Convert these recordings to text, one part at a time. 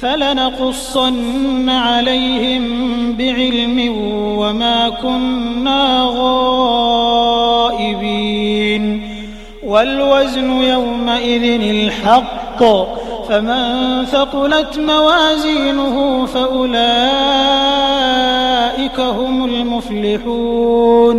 فلنقصن عليهم بعلم وما كنا غائبين. والوزن يومئذ الحق فمن ثقلت موازينه فأولئك هم المفلحون.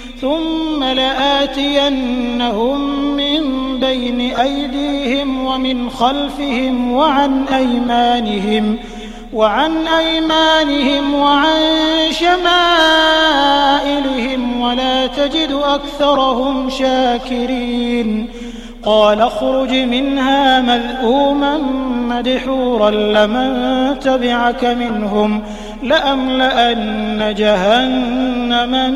ثم لآتينهم من بين أيديهم ومن خلفهم وعن أيمانهم وعن أيمانهم وعن شمائلهم ولا تجد أكثرهم شاكرين قال اخرج منها مذءوما مدحورا لمن تبعك منهم لأملأن جهنم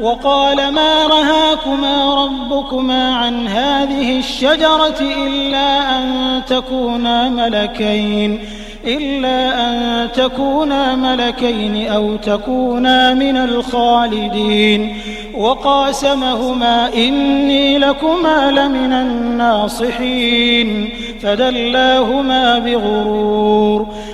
وقال ما رهاكما ربكما عن هذه الشجرة إلا أن تكونا ملكين إلا أن تكونا ملكين أو تكونا من الخالدين. وقاسمهما إني لكما لمن الناصحين فدلاهما بغرور.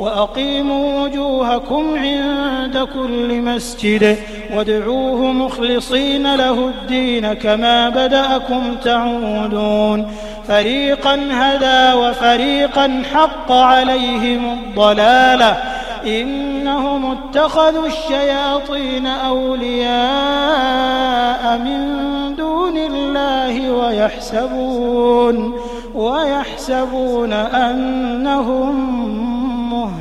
وأقيموا وجوهكم عند كل مسجد وادعوه مخلصين له الدين كما بدأكم تعودون. فريقا هدى وفريقا حق عليهم الضلالة. إنهم اتخذوا الشياطين أولياء من دون الله ويحسبون ويحسبون أنهم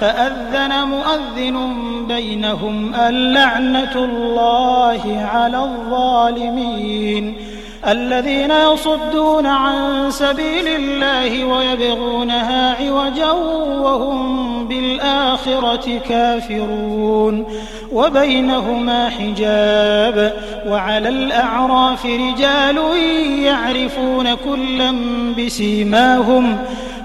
فأذن مؤذن بينهم اللعنة الله على الظالمين الذين يصدون عن سبيل الله ويبغونها عوجا وهم بالآخرة كافرون وبينهما حجاب وعلى الأعراف رجال يعرفون كلا بسيماهم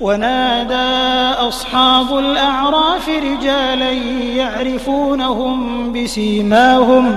ونادى أصحاب الأعراف رجالا يعرفونهم بسيماهم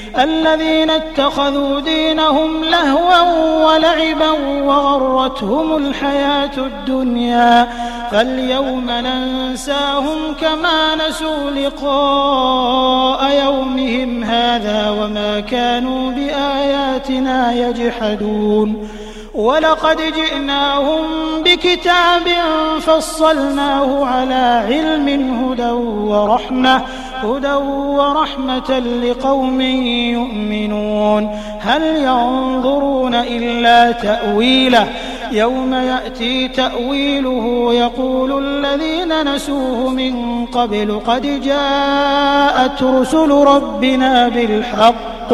الذين اتخذوا دينهم لهوا ولعبا وغرتهم الحياة الدنيا فاليوم ننساهم كما نسوا لقاء يومهم هذا وما كانوا بآياتنا يجحدون ولقد جئناهم بكتاب فصلناه على علم هدى ورحمة هدى ورحمة لقوم يؤمنون. هل ينظرون إلا تأويله؟ يوم يأتي تأويله يقول الذين نسوه من قبل قد جاءت رسل ربنا بالحق.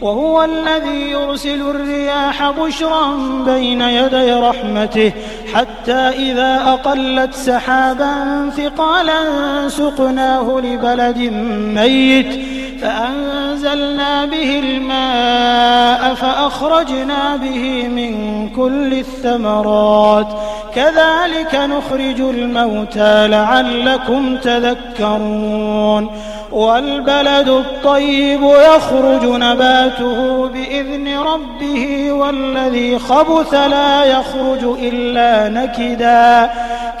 وهو الذي يرسل الرياح بشرا بين يدي رحمته حتى إذا أقلت سحابا ثقالا سقناه لبلد ميت فأنزلنا به الماء فأخرجنا به من كل الثمرات. كذلك نخرج الموتى لعلكم تذكرون. والبلد الطيب يخرج نباته بإذن ربه والذي خبث لا يخرج إلا نكدا.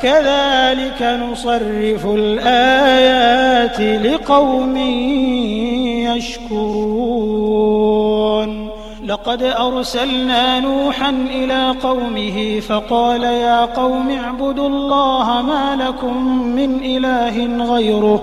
كذلك نصرف الآيات لقوم يشكرون. لقد أرسلنا نوحا إلى قومه فقال يا قوم اعبدوا الله ما لكم من إله غيره.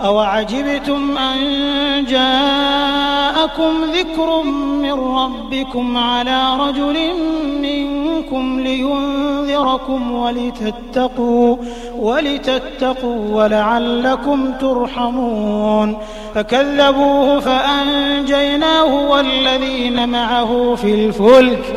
أوعجبتم أن جاءكم ذكر من ربكم على رجل منكم لينذركم ولتتقوا ولتتقوا ولعلكم ترحمون فكذبوه فأنجيناه والذين معه في الفلك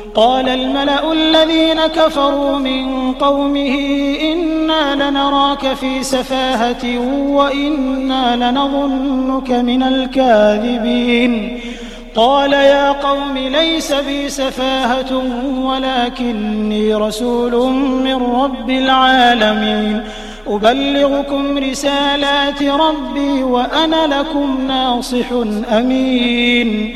قال الملأ الذين كفروا من قومه إنا لنراك في سفاهة وإنا لنظنك من الكاذبين. قال يا قوم ليس بي سفاهة ولكني رسول من رب العالمين. أبلغكم رسالات ربي وأنا لكم ناصح أمين.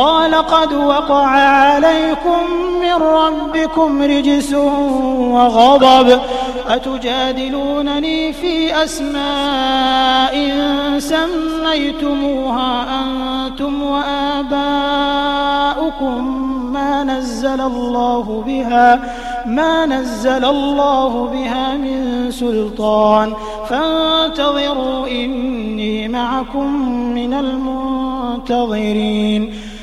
قال قد وقع عليكم من ربكم رجس وغضب. أتجادلونني في أسماء سميتموها أنتم وآباؤكم. ما نزل الله بها ما نزل الله بها من سلطان. فانتظروا إني معكم من المنتظرين.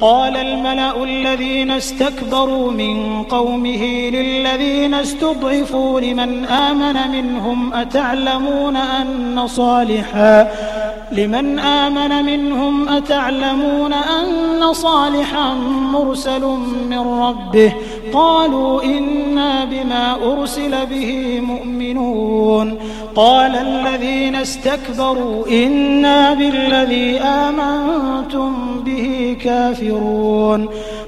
قال الملأ الذين استكبروا من قومه للذين استضعفوا لمن آمن منهم أتعلمون أن صالحا؟ لمن آمن منهم أتعلمون أن صالحا مرسل من ربه؟ قالوا إنا بما أرسل به مؤمنون. قال الذين استكبروا إنا بالذي آمنتم به كافرون.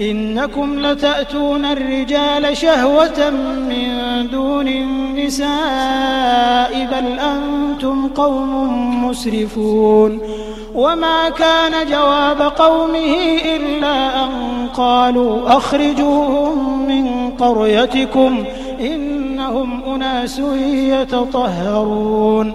إنكم لتأتون الرجال شهوة من دون النساء بل أنتم قوم مسرفون. وما كان جواب قومه إلا أن قالوا أخرجوهم من قريتكم إنهم أناس يتطهرون.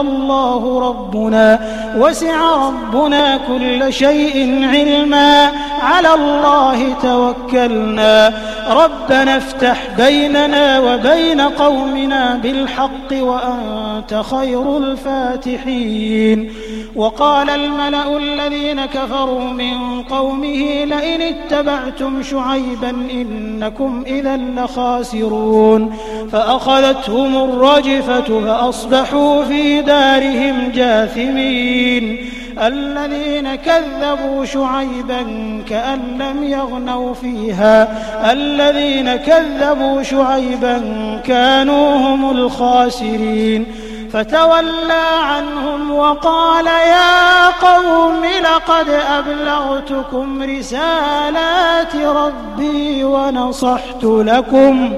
الله ربنا وسع ربنا كل شيء علما. على الله توكلنا. ربنا افتح بيننا وبين قومنا بالحق وأنت خير الفاتحين. وقال الملأ الذين كفروا من قومه لئن اتبعتم شعيبا إنكم إذا لخاسرون. فأخذتهم الرجفة فأصبحوا في دارهم جاثمين الذين كذبوا شعيبا كأن لم يغنوا فيها الذين كذبوا شعيبا كانوا هم الخاسرين فتولى عنهم وقال يا قوم لقد أبلغتكم رسالات ربي ونصحت لكم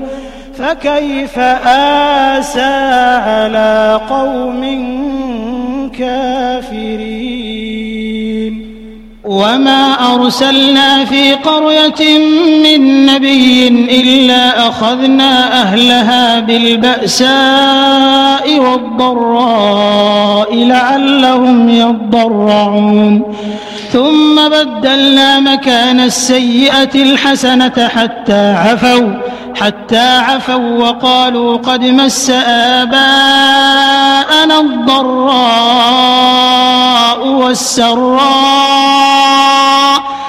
فكيف آسى على قوم كافرين؟ وما أرسلنا في قرية من نبي إلا أخذنا أهلها بالبأساء والضراء لعلهم يضرعون. ثم بدلنا مكان السيئة الحسنة حتى عفوا. حتى عفوا وقالوا قد مس آباءنا الضراء والسراء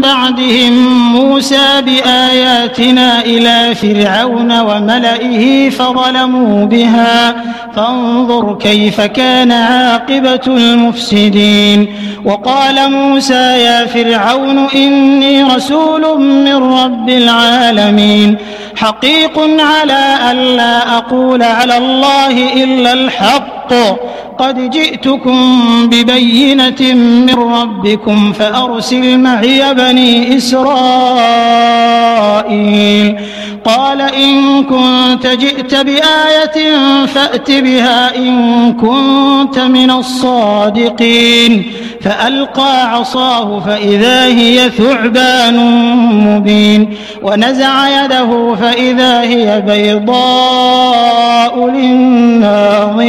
بعدهم موسى بآياتنا إلى فرعون وملئه فظلموا بها. فانظر كيف كان عاقبة المفسدين. وقال موسى يا فرعون إني رسول من رب العالمين. حقيق على ألا أقول على الله إلا الحق. قد جئتكم ببينة من ربكم فأرسل معي بني إسرائيل. قال إن كنت جئت بآية فأت بها إن كنت من الصادقين. فألقى عصاه فإذا هي ثعبان مبين. ونزع يده فإذا هي بيضاء للناظرين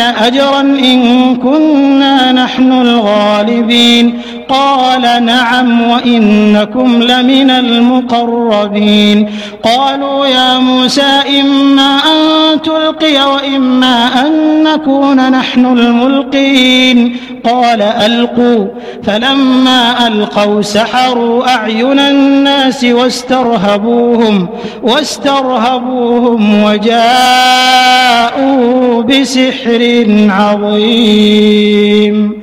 لأجرا إن كنا نحن الغالبين. قال نعم وإنكم لمن المقربين. قالوا يا موسى إما أن تلقي وإما أن نكون نحن الملقين. قال ألقوا. فلما ألقوا سحروا أعين الناس واسترهبوهم واسترهبوهم وجاءوا بسحر عظيم.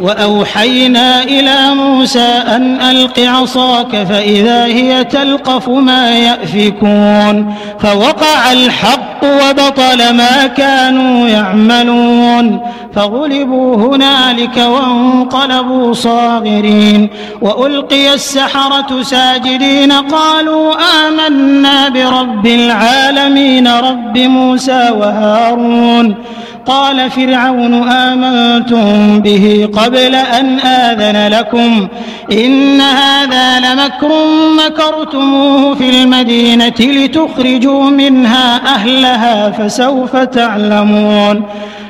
وأوحينا إلى موسى أن ألق عصاك فإذا هي تلقف ما يأفكون. فوقع الحق وبطل ما كانوا يعملون. فغلبوا هنالك وانقلبوا صاغرين وألقي السحرة ساجدين قالوا آمنا برب العالمين رب موسى وهارون قال فرعون آمنتم به قبل أن آذن لكم إن هذا لمكر مكرتموه في المدينة لتخرجوا منها أهلها فسوف تعلمون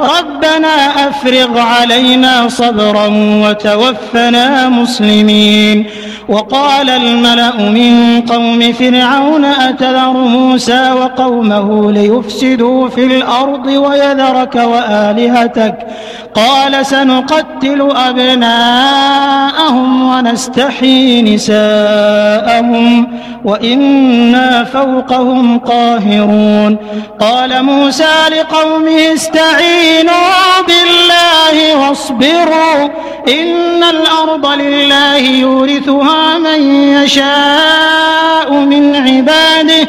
ربنا أفرغ علينا صبرا وتوفنا مسلمين. وقال الملأ من قوم فرعون أتذر موسى وقومه ليفسدوا في الأرض ويذرك وآلهتك؟ قال سنقتل أبناءهم ونستحيي نساءهم وإنا فوقهم قاهرون. قال موسى لقومه استعينوا بالله واصبروا إن الأرض لله يورثها من يشاء من عباده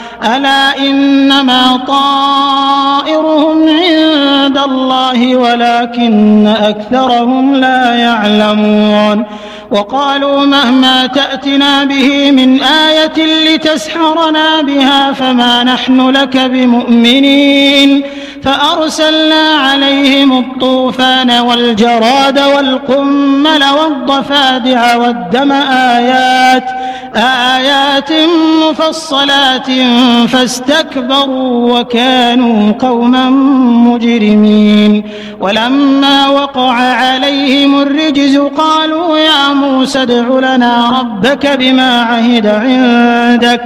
ألا إنما طائرهم عند الله ولكن أكثرهم لا يعلمون وقالوا مهما تأتنا به من آية لتسحرنا بها فما نحن لك بمؤمنين فأرسلنا عليهم الطوفان والجراد والقمل والضفادع والدم آيات آيات مفصلات فاستكبروا وكانوا قوما مجرمين. ولما وقع عليهم الرجز قالوا يا موسى ادع لنا ربك بما عهد عندك.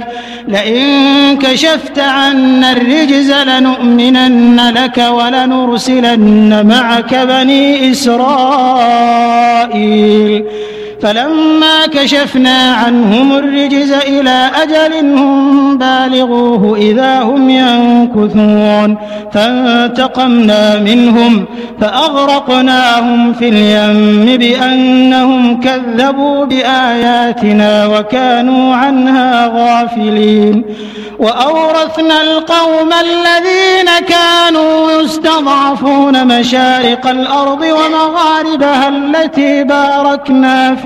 لئن كشفت عنا الرجز لنؤمنن لك ولنرسلن معك بني إسرائيل. فلما كشفنا عنهم الرجز إلى أجل هم بالغوه إذا هم ينكثون. فانتقمنا منهم فأغرقناهم في اليم بأنهم كذبوا بآياتنا وكانوا عنها غافلين. وأورثنا القوم الذين كانوا يستضعفون مشارق الأرض ومغاربها التي باركنا فيها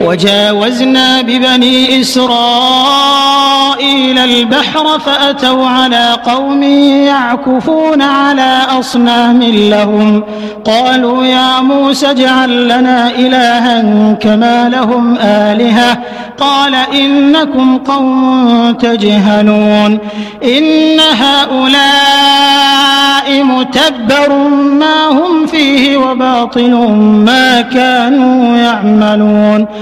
وجاوزنا ببني إسرائيل البحر فأتوا على قوم يعكفون على أصنام لهم. قالوا يا موسى اجعل لنا إلها كما لهم آلهة. قال إنكم قوم تجهلون. إن هؤلاء متبر ما هم فيه وباطل ما كانوا يعملون.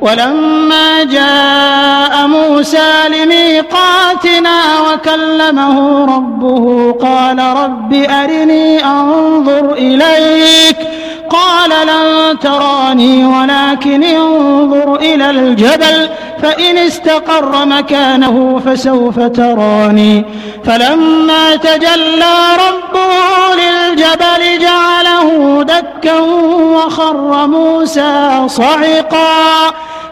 ولما جاء موسى لميقاتنا وكلمه ربه قال رب أرني أنظر إليك قال لن تراني ولكن انظر إلى الجبل فإن استقر مكانه فسوف تراني فلما تجلى ربه للجبل جعله دكا وخر موسى صعقا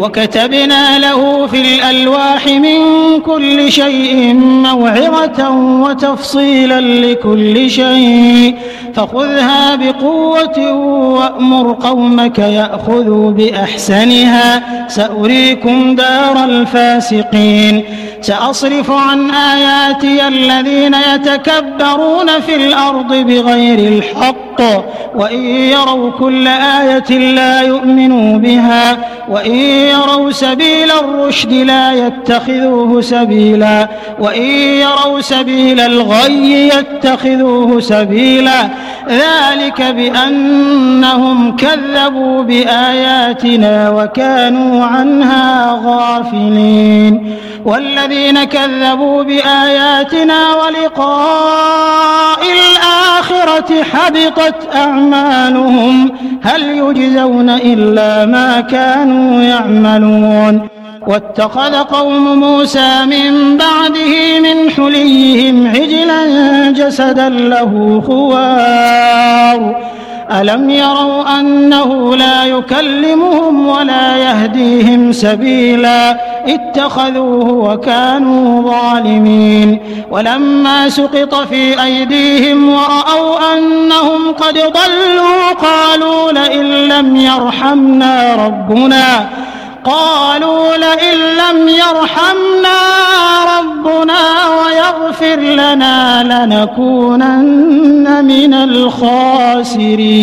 وكتبنا له في الألواح من كل شيء موعظة وتفصيلا لكل شيء. فخذها بقوة وأمر قومك يأخذوا بأحسنها. سأريكم دار الفاسقين. سأصرف عن آياتي الذين يتكبرون في الأرض بغير الحق. وإن يروا كل آية لا يؤمنوا بها. وإن يروا سبيل الرشد لا يتخذوه سبيلا. وإن يروا سبيل الغي يتخذوه سبيلا. ذلك بأنهم كذبوا بآياتنا وكانوا عنها غافلين. والذين كذبوا بآياتنا ولقاء الآخرة حبطت أعمالهم. هل يجزون إلا ما كانوا يعملون؟ واتخذ قوم موسى من بعده من حليهم عجلا جسدا له خوار. ألم يروا أنه لا يكلمهم ولا يهديهم سبيلا؟ اتخذوه وكانوا ظالمين. ولما سقط في أيديهم ورأوا أنهم قد ضلوا قالوا لئن لم يرحمنا ربنا. قالوا لئن لم يرحمنا ربنا ويغفر لنا لنكونن من الخاسرين.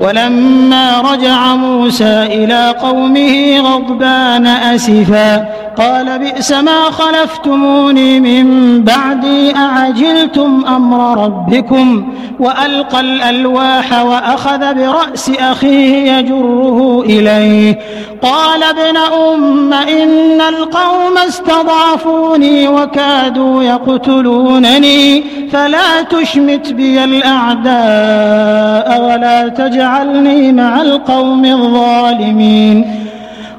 ولما رجع موسى إلى قومه غضبان أسفا قال بئس ما خلفتموني من بعدي أعجلتم أمر ربكم؟ وألقى الألواح وأخذ برأس أخيه يجره إليه. قال ابن أم إن القوم استضعفوني وكادوا يقتلونني فلا تشمت بي الأعداء ولا تجعلني مع القوم الظالمين.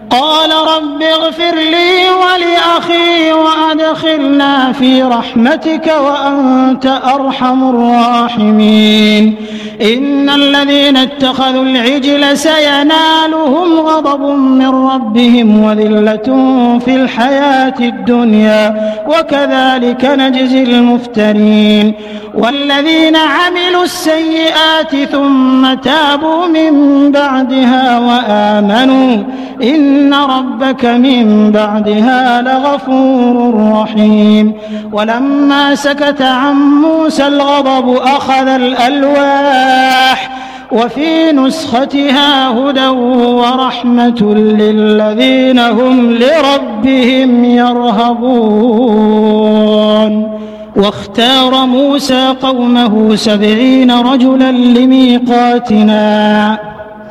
قال رب اغفر لي ولأخي وأدخلنا في رحمتك وأنت أرحم الراحمين. إن الذين اتخذوا العجل سينالهم غضب من ربهم وذلة في الحياة الدنيا وكذلك نجزي المفترين. والذين عملوا السيئات ثم تابوا من بعدها وآمنوا إن ربك من بعدها لغفور رحيم. ولما سكت عن موسى الغضب أخذ الألواح وفي نسختها هدى ورحمة للذين هم لربهم يرهبون. واختار موسى قومه سبعين رجلا لميقاتنا.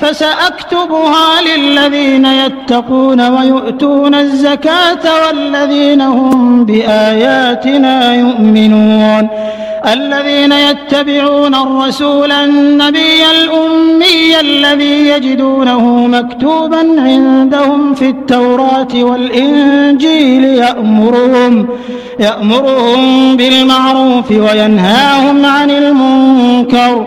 فسأكتبها للذين يتقون ويؤتون الزكاة والذين هم بآياتنا يؤمنون. الذين يتبعون الرسول النبي الأمي الذي يجدونه مكتوبا عندهم في التوراة والإنجيل يأمرهم يأمرهم بالمعروف وينهاهم عن المنكر.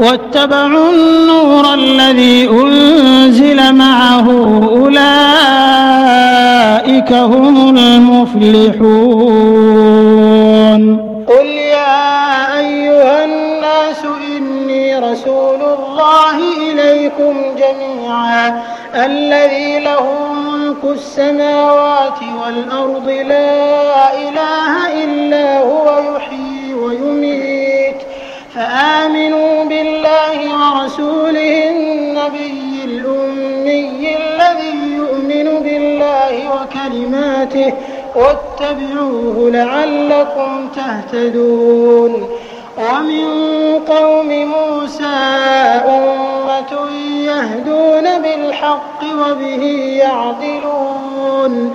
واتبعوا النور الذي أنزل معه أولئك هم المفلحون. قل يا أيها الناس إني رسول الله إليكم جميعا الذي له ملك السماوات والأرض لا إله إلا هو يحيي ويميت. فآمنوا بالله ورسوله النبي الأمي الذي يؤمن بالله وكلماته واتبعوه لعلكم تهتدون. ومن قوم موسى أمة يهدون بالحق وبه يعدلون.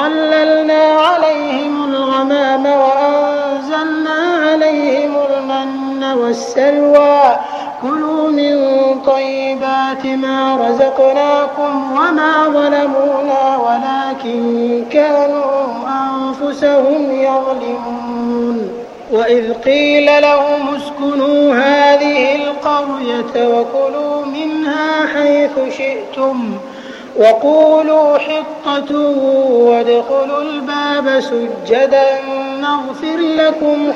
والسلوى. كلوا من طيبات ما رزقناكم وما ظلمونا ولكن كانوا أنفسهم يظلمون. وإذ قيل لهم اسكنوا هذه القرية وكلوا منها حيث شئتم وقولوا حطة وادخلوا الباب سجدا نغفر لكم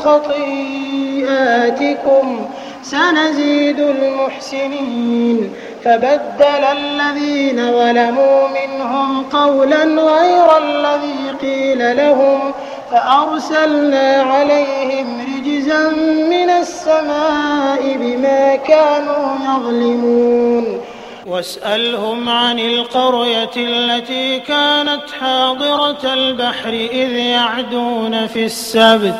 خطيئاتكم سنزيد المحسنين فبدل الذين ظلموا منهم قولا غير الذي قيل لهم فأرسلنا عليهم رجزا من السماء بما كانوا يظلمون. واسألهم عن القرية التي كانت حاضرة البحر إذ يعدون في السبت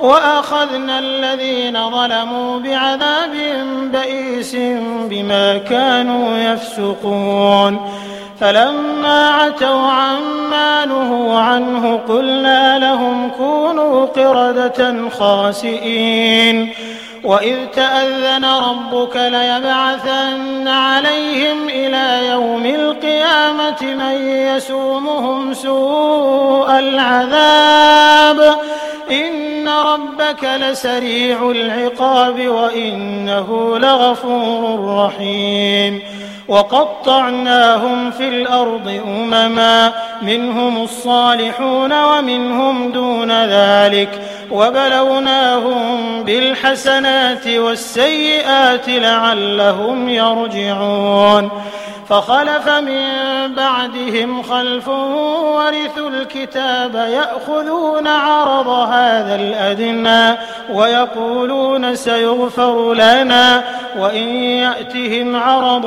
وأخذنا الذين ظلموا بعذاب بئيس بما كانوا يفسقون. فلما عتوا عما نهوا عنه قلنا لهم كونوا قردة خاسئين. وإذ تأذن ربك ليبعثن عليهم إلى يوم القيامة من يسومهم سوء العذاب. إن ربك لسريع العقاب وإنه لغفور رحيم وقطعناهم في الأرض أمما منهم الصالحون ومنهم دون ذلك. وبلوناهم بالحسنات والسيئات لعلهم يرجعون. فخلف من بعدهم خلف ورثوا الكتاب يأخذون عرض هذا الأدنى ويقولون سيغفر لنا وإن يأتهم عرض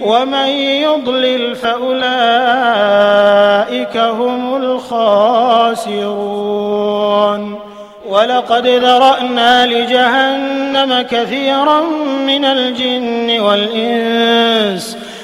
ومن يضلل فأولئك هم الخاسرون. ولقد ذرأنا لجهنم كثيرا من الجن والإنس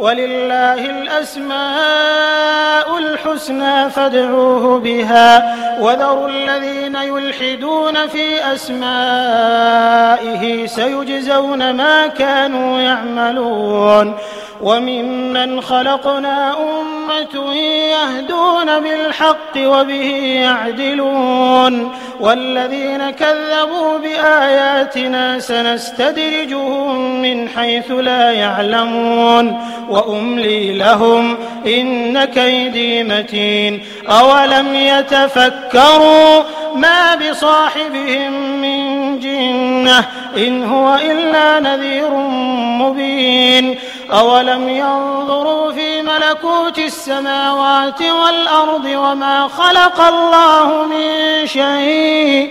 ولله الأسماء الحسنى فادعوه بها. وذروا الذين يلحدون في أسمائه سيجزون ما كانوا يعملون. وممن خلقنا أمة يهدون بالحق وبه يعدلون. والذين كذبوا بآياتنا سنستدرجهم من حيث لا يعلمون. وأملي لهم إن كيدي متين أولم يتفكروا ما بصاحبهم من جنة إن هو إلا نذير مبين أولم ينظروا في ملكوت السماوات والأرض وما خلق الله من شيء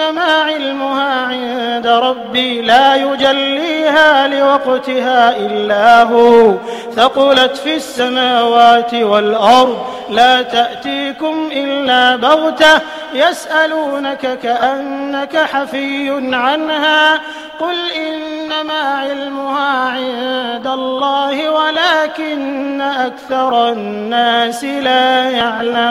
إنما علمها عند ربي لا يجليها لوقتها إلا هو. ثقلت في السماوات والأرض. لا تأتيكم إلا بغتة. يسألونك كأنك حفي عنها. قل إنما علمها عند الله ولكن أكثر الناس لا يعلمون.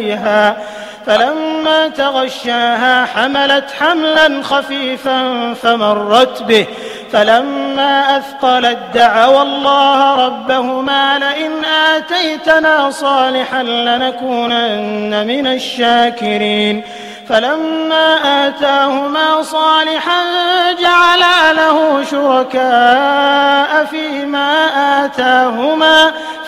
فلما تغشاها حملت حملا خفيفا فمرت به. فلما أثقلت دعوا الله ربهما لئن آتيتنا صالحا لنكونن من الشاكرين. فلما آتاهما صالحا جعلا له شركاء فيما آتاهما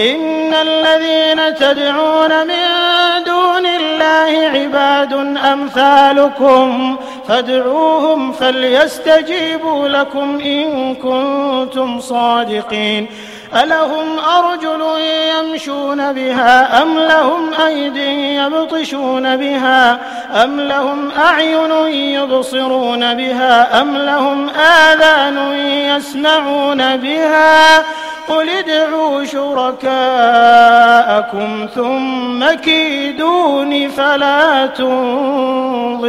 إن الذين تدعون من دون الله عباد أمثالكم فادعوهم فليستجيبوا لكم إن كنتم صادقين ألهم أرجل يمشون بها أم لهم أيد يبطشون بها أم لهم أعين يبصرون بها أم لهم آذان يسمعون بها قل ادعوا شركاءكم ثم كيدون فلا تنظرون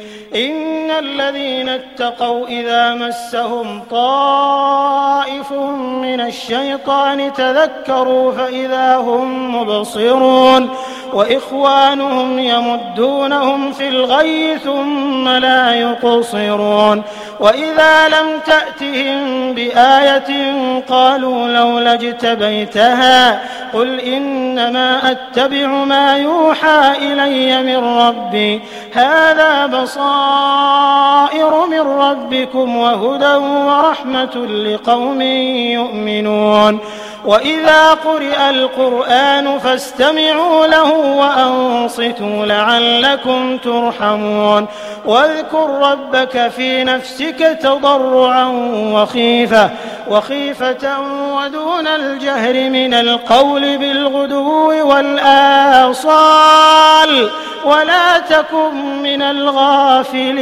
إن الذين اتقوا إذا مسهم طائف من الشيطان تذكروا فإذا هم مبصرون وإخوانهم يمدونهم في الغي ثم لا يقصرون وإذا لم تأتهم بآية قالوا لولا اجتبيتها قل إنما أتبع ما يوحى إلي من ربي هذا بصائر من ربكم وهدى ورحمة لقوم يؤمنون. وإذا قرئ القرآن فاستمعوا له وأنصتوا لعلكم ترحمون. واذكر ربك في نفسك تضرعا وخيفة وخيفة ودون الجهر من القول بالغدو والآصال. ولا تكن من الغافلين.